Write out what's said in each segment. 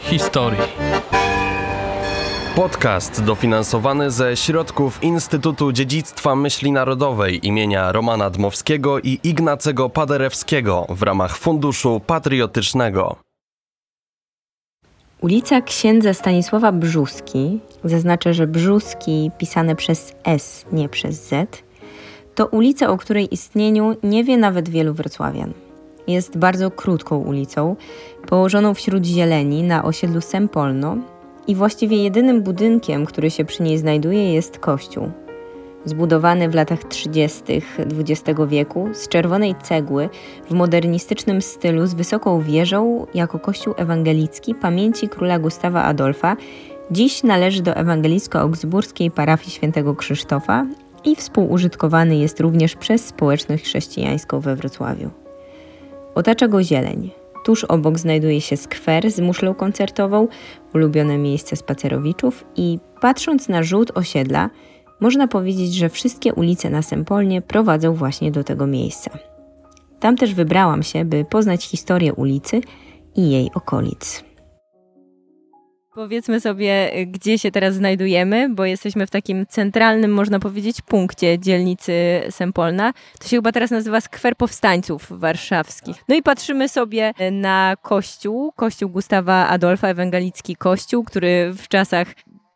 Historii. Podcast dofinansowany ze środków Instytutu Dziedzictwa Myśli Narodowej imienia Romana Dmowskiego i Ignacego Paderewskiego w ramach Funduszu Patriotycznego. Ulica księdza Stanisława Brzuski, zaznaczę, że Brzuski pisane przez S, nie przez Z, to ulica, o której istnieniu nie wie nawet wielu wrocławian. Jest bardzo krótką ulicą, położoną wśród zieleni na osiedlu Sempolno i właściwie jedynym budynkiem, który się przy niej znajduje jest kościół. Zbudowany w latach 30. XX wieku z czerwonej cegły w modernistycznym stylu z wysoką wieżą jako kościół ewangelicki pamięci króla Gustawa Adolfa, dziś należy do ewangelicko-augsburskiej parafii świętego Krzysztofa i współużytkowany jest również przez społeczność chrześcijańską we Wrocławiu. Otacza go zieleń. Tuż obok znajduje się skwer z muszlą koncertową, ulubione miejsce spacerowiczów i patrząc na rzut osiedla, można powiedzieć, że wszystkie ulice na Sempolnie prowadzą właśnie do tego miejsca. Tam też wybrałam się, by poznać historię ulicy i jej okolic. Powiedzmy sobie, gdzie się teraz znajdujemy, bo jesteśmy w takim centralnym, można powiedzieć, punkcie dzielnicy Sempolna. To się chyba teraz nazywa Skwer Powstańców Warszawskich. No i patrzymy sobie na kościół, kościół Gustawa Adolfa, ewangelicki kościół, który w czasach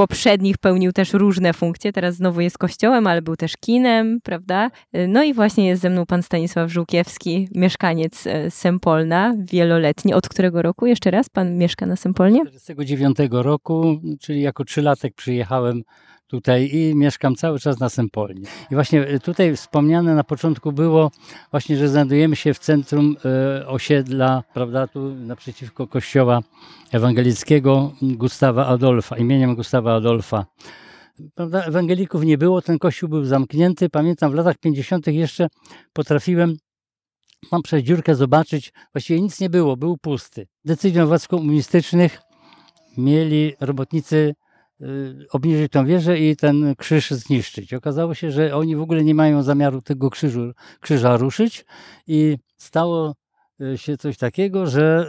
poprzednich pełnił też różne funkcje. Teraz znowu jest kościołem, ale był też kinem, prawda? No i właśnie jest ze mną pan Stanisław Żółkiewski, mieszkaniec e, Sempolna, wieloletni. Od którego roku jeszcze raz pan mieszka na Sempolnie? 49 roku, czyli jako trzylatek przyjechałem tutaj i mieszkam cały czas na Sempolnie. I właśnie e, tutaj wspomniane na początku było właśnie, że znajdujemy się w centrum e, osiedla, prawda, tu naprzeciwko kościoła ewangelickiego Gustawa Adolfa, imieniem Gustawa Adolfa. Prawda, ewangelików nie było, ten kościół był zamknięty. Pamiętam w latach 50. jeszcze potrafiłem mam przez dziurkę zobaczyć, właściwie nic nie było, był pusty. Decyzją władz komunistycznych mieli robotnicy obniżyć tą wieżę i ten krzyż zniszczyć. Okazało się, że oni w ogóle nie mają zamiaru tego krzyżu, krzyża ruszyć i stało y, się coś takiego, że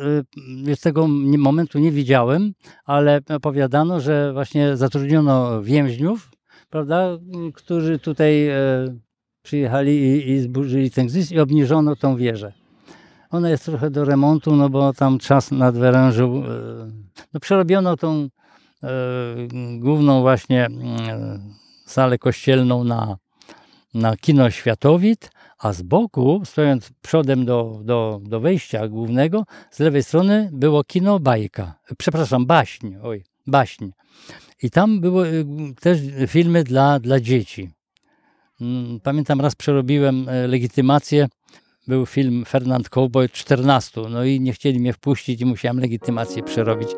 y, tego momentu nie widziałem, ale opowiadano, że właśnie zatrudniono więźniów, prawda, którzy tutaj przyjechali i, i zburzyli ten krzyż i obniżono tą wieżę. Ona jest trochę do remontu, no bo tam czas nadwyrężył. No przerobiono tą główną właśnie mm, salę kościelną na, na kino Światowit, a z boku, stojąc przodem do, do, do wejścia głównego, z lewej strony było kino Bajka. Przepraszam, Baśń. Oj, Baśń. I tam były też filmy dla, dla dzieci. Mm, pamiętam raz przerobiłem e, legitymację. Był film Fernand Cowboy 14. No i nie chcieli mnie wpuścić i musiałem legitymację przerobić.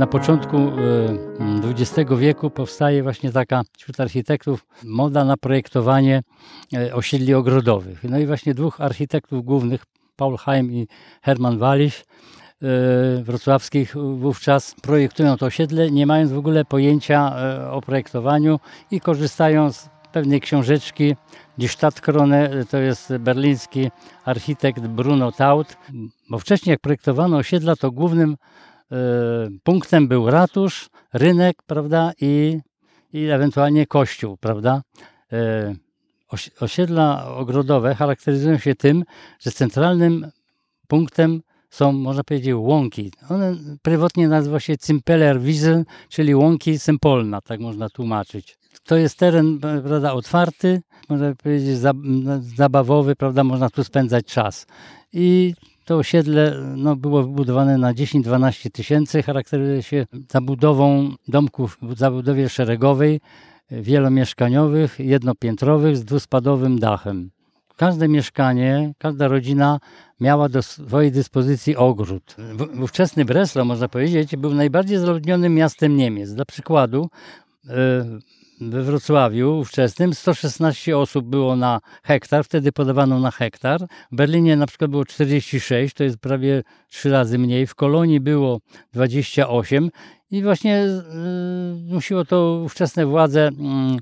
Na początku XX e, wieku powstaje właśnie taka wśród architektów moda na projektowanie e, osiedli ogrodowych. No i właśnie dwóch architektów głównych, Paul Heim i Hermann Wallisch, e, wrocławskich wówczas projektują to osiedle, nie mając w ogóle pojęcia o projektowaniu i korzystają z pewnej książeczki Die Stadtkrone, to jest berliński architekt Bruno Taut, bo wcześniej jak projektowano osiedla, to głównym punktem był ratusz, rynek, prawda, i, i ewentualnie kościół, prawda. E, osiedla ogrodowe charakteryzują się tym, że centralnym punktem są, można powiedzieć, łąki. One prywatnie nazywa się Zimpeler Wiesel, czyli łąki Sempolna, tak można tłumaczyć. To jest teren prawda, otwarty, można powiedzieć zabawowy, prawda, można tu spędzać czas. I to osiedle no, było wybudowane na 10-12 tysięcy. Charakteryzuje się zabudową domków w zabudowie szeregowej, wielomieszkaniowych, jednopiętrowych z dwuspadowym dachem. Każde mieszkanie, każda rodzina miała do swojej dyspozycji ogród. W, ówczesny Breslau, można powiedzieć, był najbardziej zaludnionym miastem Niemiec. Dla przykładu, we Wrocławiu ówczesnym 116 osób było na hektar, wtedy podawano na hektar. W Berlinie na przykład było 46, to jest prawie trzy razy mniej. W Kolonii było 28 i właśnie y, musiło to ówczesne władze mm,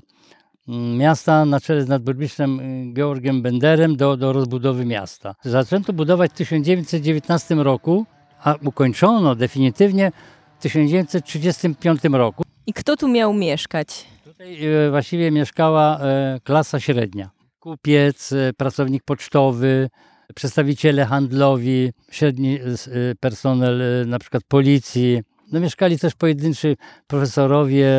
miasta na czele z nadburmistrzem y, Georgiem Benderem do, do rozbudowy miasta. Zaczęto budować w 1919 roku, a ukończono definitywnie w 1935 roku. I kto tu miał mieszkać? Tutaj e, właściwie mieszkała e, klasa średnia. Kupiec, e, pracownik pocztowy, przedstawiciele handlowi, średni personel na przykład policji. No mieszkali też pojedynczy profesorowie,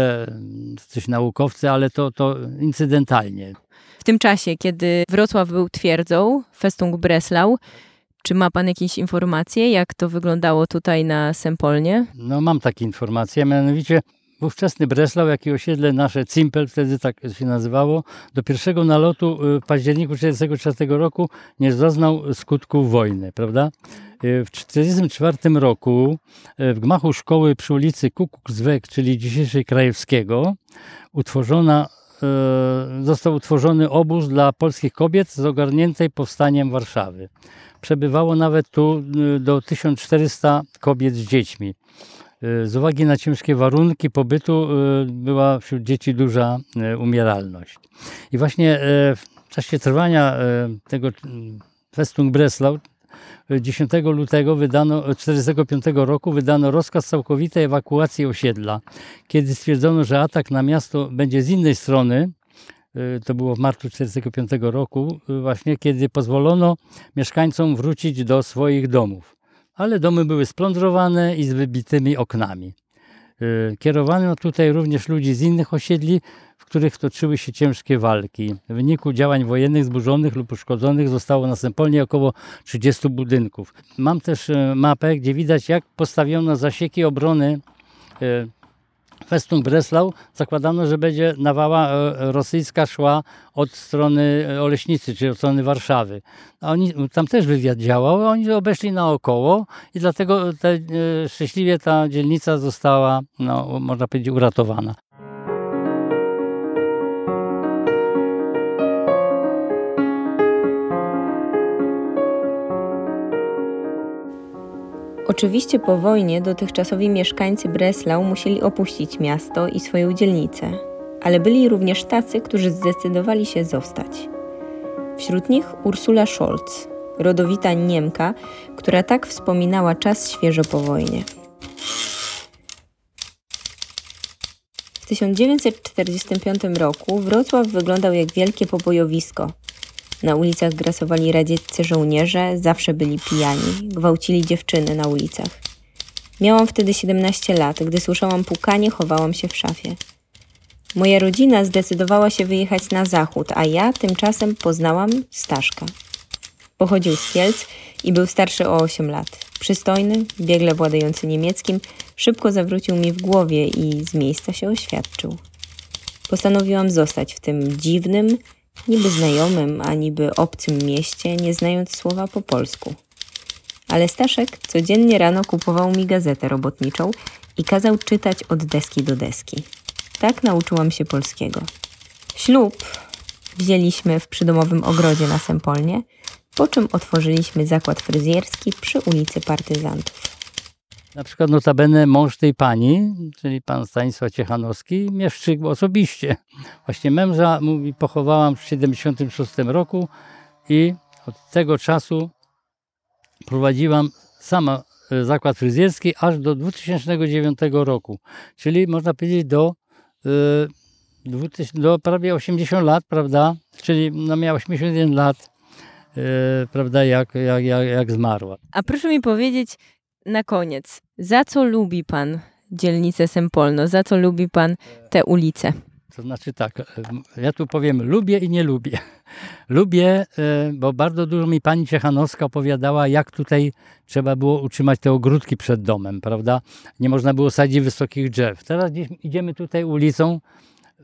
coś naukowcy, ale to, to incydentalnie. W tym czasie, kiedy Wrocław był twierdzą, Festung Breslau, czy ma pan jakieś informacje, jak to wyglądało tutaj na Sempolnie? No mam takie informacje, mianowicie ówczesny Breslau, jak i osiedle nasze Cimpel, wtedy tak się nazywało, do pierwszego nalotu y, w październiku 1944 roku nie zaznał skutków wojny, prawda? Y, W 1944 roku y, w gmachu szkoły przy ulicy Kukuczwek, czyli dzisiejszej Krajewskiego, utworzona, został utworzony obóz dla polskich kobiet z ogarniętej powstaniem Warszawy. Przebywało nawet tu do 1400 kobiet z dziećmi. Y, Z uwagi na ciężkie warunki pobytu y, była wśród dzieci duża y, umieralność. I właśnie w czasie trwania tego Festung Breslau y, 10 lutego wydano, 1945 roku wydano rozkaz całkowitej ewakuacji osiedla. Kiedy stwierdzono, że atak na miasto będzie z innej strony, to było w marcu 1945 roku, właśnie kiedy pozwolono mieszkańcom wrócić do swoich domów ale domy były splądrowane i z wybitymi oknami. Y, Kierowano tutaj również ludzi z innych osiedli, w których toczyły się ciężkie walki. W wyniku działań wojennych zburzonych lub uszkodzonych zostało na Sempolnie około 30 budynków. Mam też y, mapę, gdzie widać jak postawiono zasieki obrony y, Festung Breslau. Zakładano, że będzie nawała e, rosyjska szła od strony e, Oleśnicy, czyli od strony Warszawy. A oni, tam też wywiad działał, oni obeszli naokoło i dlatego te, e, szczęśliwie ta dzielnica została, no, można powiedzieć, uratowana. Oczywiście po wojnie dotychczasowi mieszkańcy Breslau musieli opuścić miasto i swoją dzielnicę, ale byli również tacy, którzy zdecydowali się zostać. Wśród nich Ursula Scholz, rodowita Niemka, która tak wspominała czas świeżo po wojnie. W 1945 roku Wrocław wyglądał jak wielkie pobojowisko. Na ulicach grasowali radzieccy żołnierze, zawsze byli pijani, gwałcili dziewczyny na ulicach. Miałam wtedy 17 lat, gdy słyszałam pukanie, chowałam się w szafie. Moja rodzina zdecydowała się wyjechać na zachód, a ja tymczasem poznałam Staszka. Pochodził z Kielc i był starszy o 8 lat. Przystojny, biegle władający niemieckim, szybko zawrócił mi w głowie i z miejsca się oświadczył. Postanowiłam zostać w tym dziwnym, niby znajomym, a niby obcym mieście, nie znając słowa po polsku. Ale Staszek codziennie rano kupował mi gazetę robotniczą i kazał czytać od deski do deski. Tak nauczyłam się polskiego. Ślub wzięliśmy w przydomowym ogrodzie na Sempolnie, po czym otworzyliśmy zakład fryzjerski przy ulicy Partyzantów. Na przykład notabene mąż tej pani, czyli pan Stanisław Ciechanowski, mnie osobiście. Właśnie męża mówi, pochowałam w 76 roku i od tego czasu prowadziłam sama e, zakład fryzjerski aż do 2009 roku. Czyli można powiedzieć do, e, 2000 do prawie 80 lat, prawda? Czyli no miała 81 lat, e, prawda, jak, jak, jak, jak zmarła. A proszę mi powiedzieć na koniec, za co lubi pan dzielnicę Sempolno? Za co lubi pan te ulice? To znaczy tak, em, ja tu powiem lubię i nie lubię. Lubię, e, bo bardzo dużo mi pani Ciechanowska opowiadała, jak tutaj trzeba było utrzymać te ogródki przed domem, prawda? Nie można było sadzić wysokich drzew. Teraz idziemy tutaj ulicą,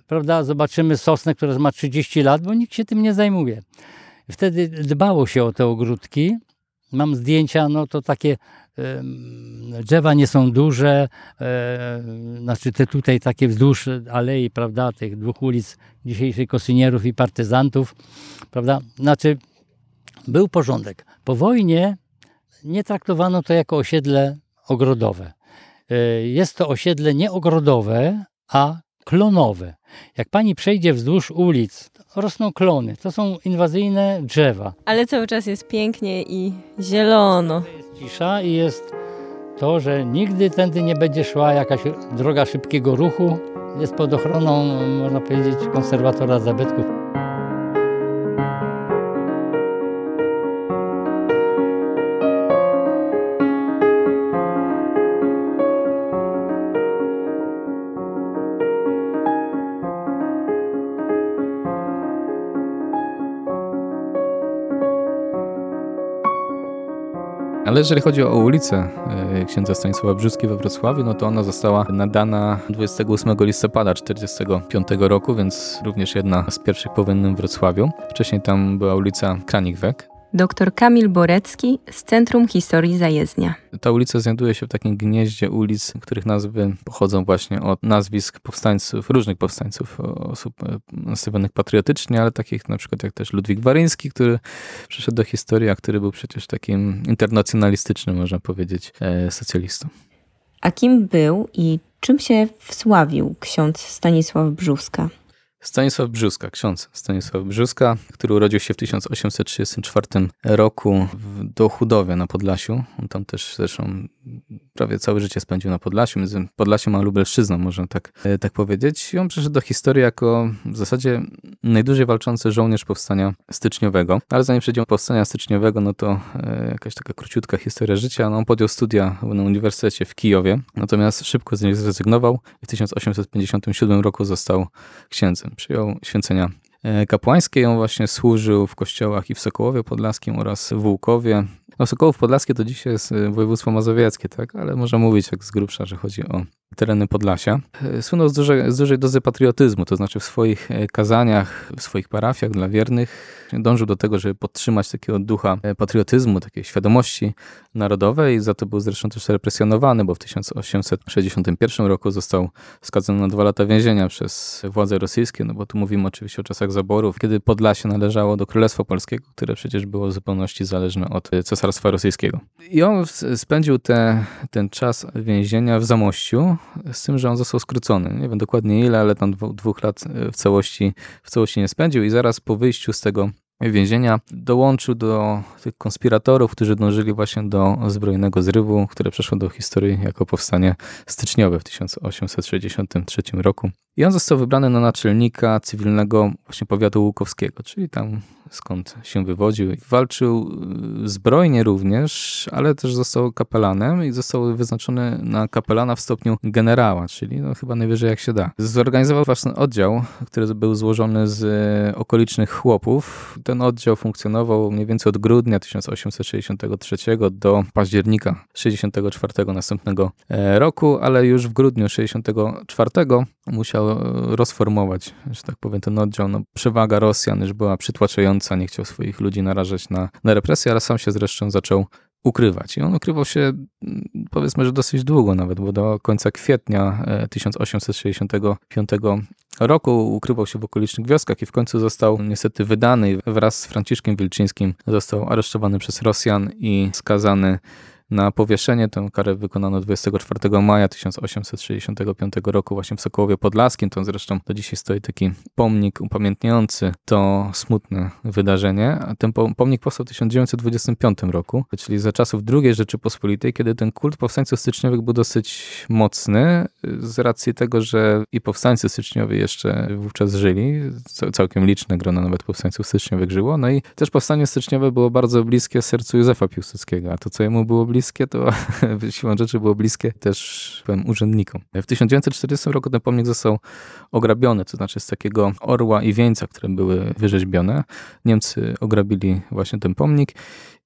prawda, zobaczymy sosnę, która ma 30 lat, bo nikt się tym nie zajmuje. Wtedy dbało się o te ogródki mam zdjęcia, no to takie drzewa nie są duże, e, znaczy te tutaj takie wzdłuż alei, prawda, tych dwóch ulic dzisiejszych kosynierów i partyzantów, prawda, znaczy był porządek. Po wojnie nie traktowano to jako osiedle ogrodowe. E, jest to osiedle nie ogrodowe, a klonowe. Jak pani przejdzie wzdłuż ulic, rosną klony. To są inwazyjne drzewa. Ale cały czas jest pięknie i zielono. Jest cisza i jest to, że nigdy tędy nie będzie szła jakaś droga szybkiego ruchu. Jest pod ochroną, można powiedzieć, konserwatora zabytków. Ale jeżeli chodzi o ulicę e, księdza Stanisława Brzuski we Wrocławiu, no to ona została nadana 28 listopada 1945 roku, więc również jedna z pierwszych po wojennym Wrocławiu. Wcześniej tam była ulica Kranikwek. Dr Kamil Borecki z Centrum Historii Zajezdnia. Ta ulica znajduje się w takim gnieździe ulic, których nazwy pochodzą właśnie od nazwisk powstańców, różnych powstańców, osób e, nastawionych patriotycznie, ale takich na przykład jak też Ludwik Waryński, który przyszedł do historii, a który był przecież takim internacjonalistycznym, można powiedzieć, e, socjalistą. A kim był i czym się wsławił ksiądz Stanisław Brzuska? Stanisław Brzuska, ksiądz Stanisław Brzuska, który urodził się w 1834 roku w Dochudowie na Podlasiu. On tam też zresztą prawie całe życie spędził na Podlasiu, między Podlasiem a Lubelszczyzną, można tak, e, tak powiedzieć. I on przeszedł do historii jako w zasadzie najdłużej walczący żołnierz powstania styczniowego. Ale zanim przejdziemy do powstania styczniowego, no to e, jakaś taka króciutka historia życia. No, on podjął studia na Uniwersytecie w Kijowie, natomiast szybko z nich zrezygnował i w 1857 roku został księdzem przyjął święcenia e, kapłańskie. On właśnie służył w kościołach i w Sokołowie Podlaskim oraz w Łukowie. No, Sokołów Podlaskie to dzisiaj jest e, województwo mazowieckie, tak? ale można mówić jak z grubsza, że chodzi o tereny Podlasia. E, słynął z dużej, z dużej dozy patriotyzmu, to znaczy w swoich kazaniach, w swoich parafiach dla wiernych dążył do tego, żeby podtrzymać takiego ducha patriotyzmu, takiej świadomości narodowej. Za to był zresztą też represjonowany, bo w 1861 roku został skazany na dwa lata więzienia przez władze rosyjskie, no bo tu mówimy oczywiście o czasach zaborów, kiedy Podlasie należało do Królestwa Polskiego, które przecież było w zupełności zależne od Cesarstwa Rosyjskiego. I on spędził te, ten czas więzienia w Zamościu, z tym, że on został skrócony. Nie wiem dokładnie ile, ale tam dwóch lat w całości, w całości nie spędził i zaraz po wyjściu z tego więzienia, dołączył do tych konspiratorów, którzy dążyli właśnie do zbrojnego zrywu, które przeszło do historii jako powstanie styczniowe w 1863 roku. I on został wybrany na naczelnika cywilnego właśnie powiatu łukowskiego, czyli tam skąd się wywodził. Walczył y, zbrojnie również, ale też został kapelanem i został wyznaczony na kapelana w stopniu generała, czyli no chyba najwyżej jak się da. Zorganizował własny oddział, który był złożony z okolicznych chłopów. Ten oddział funkcjonował mniej więcej od grudnia 1863 do października 64 następnego e, roku, ale już w grudniu 64 musiał rozformować, że tak powiem, ten oddział. No, przewaga Rosjan już była przytłaczająca, nie chciał swoich ludzi narażać na, na represje, ale sam się zresztą zaczął ukrywać. I on ukrywał się, mm, powiedzmy, że dosyć długo nawet, bo do końca kwietnia 1865 e, roku ukrywał się w okolicznych wioskach i w końcu został niestety wydany wraz z Franciszkiem Wilczyńskim. Został aresztowany przez Rosjan i skazany na powieszenie. Tę karę wykonano 24 maja 1865 roku właśnie w Sokołowie Podlaskim. To zresztą do dzisiaj stoi taki pomnik upamiętniający to smutne wydarzenie. A ten pomnik powstał w 1925 roku, czyli za czasów II Rzeczypospolitej, kiedy ten kult powstańców styczniowych był dosyć mocny z racji tego, że i powstańcy styczniowi jeszcze wówczas żyli, całkiem liczne grono nawet powstańców styczniowych żyło, no i też powstanie styczniowe było bardzo bliskie sercu Józefa Piłsudskiego, a to co jemu było bliskie bliskie, to siłą rzeczy było bliskie też powiem, urzędnikom. W 1940 roku ten pomnik został ograbiony, to znaczy z takiego orła i wieńca, które były wyrzeźbione. Niemcy ograbili właśnie ten pomnik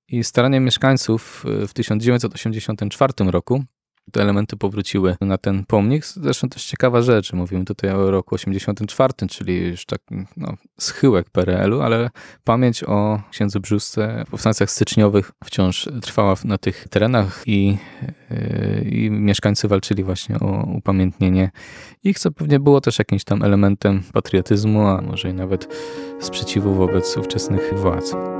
i staraniem mieszkańców w 1984 roku te elementy powróciły na ten pomnik. Zresztą też ciekawa rzecz, mówimy tutaj o roku 84, czyli już tak no, schyłek PRL-u, ale pamięć o księdzu Brzusce w powstańcach styczniowych wciąż trwała na tych terenach i, yy, i mieszkańcy walczyli właśnie o upamiętnienie ich, co pewnie było też jakimś tam elementem patriotyzmu, a może i nawet sprzeciwu wobec ówczesnych władz.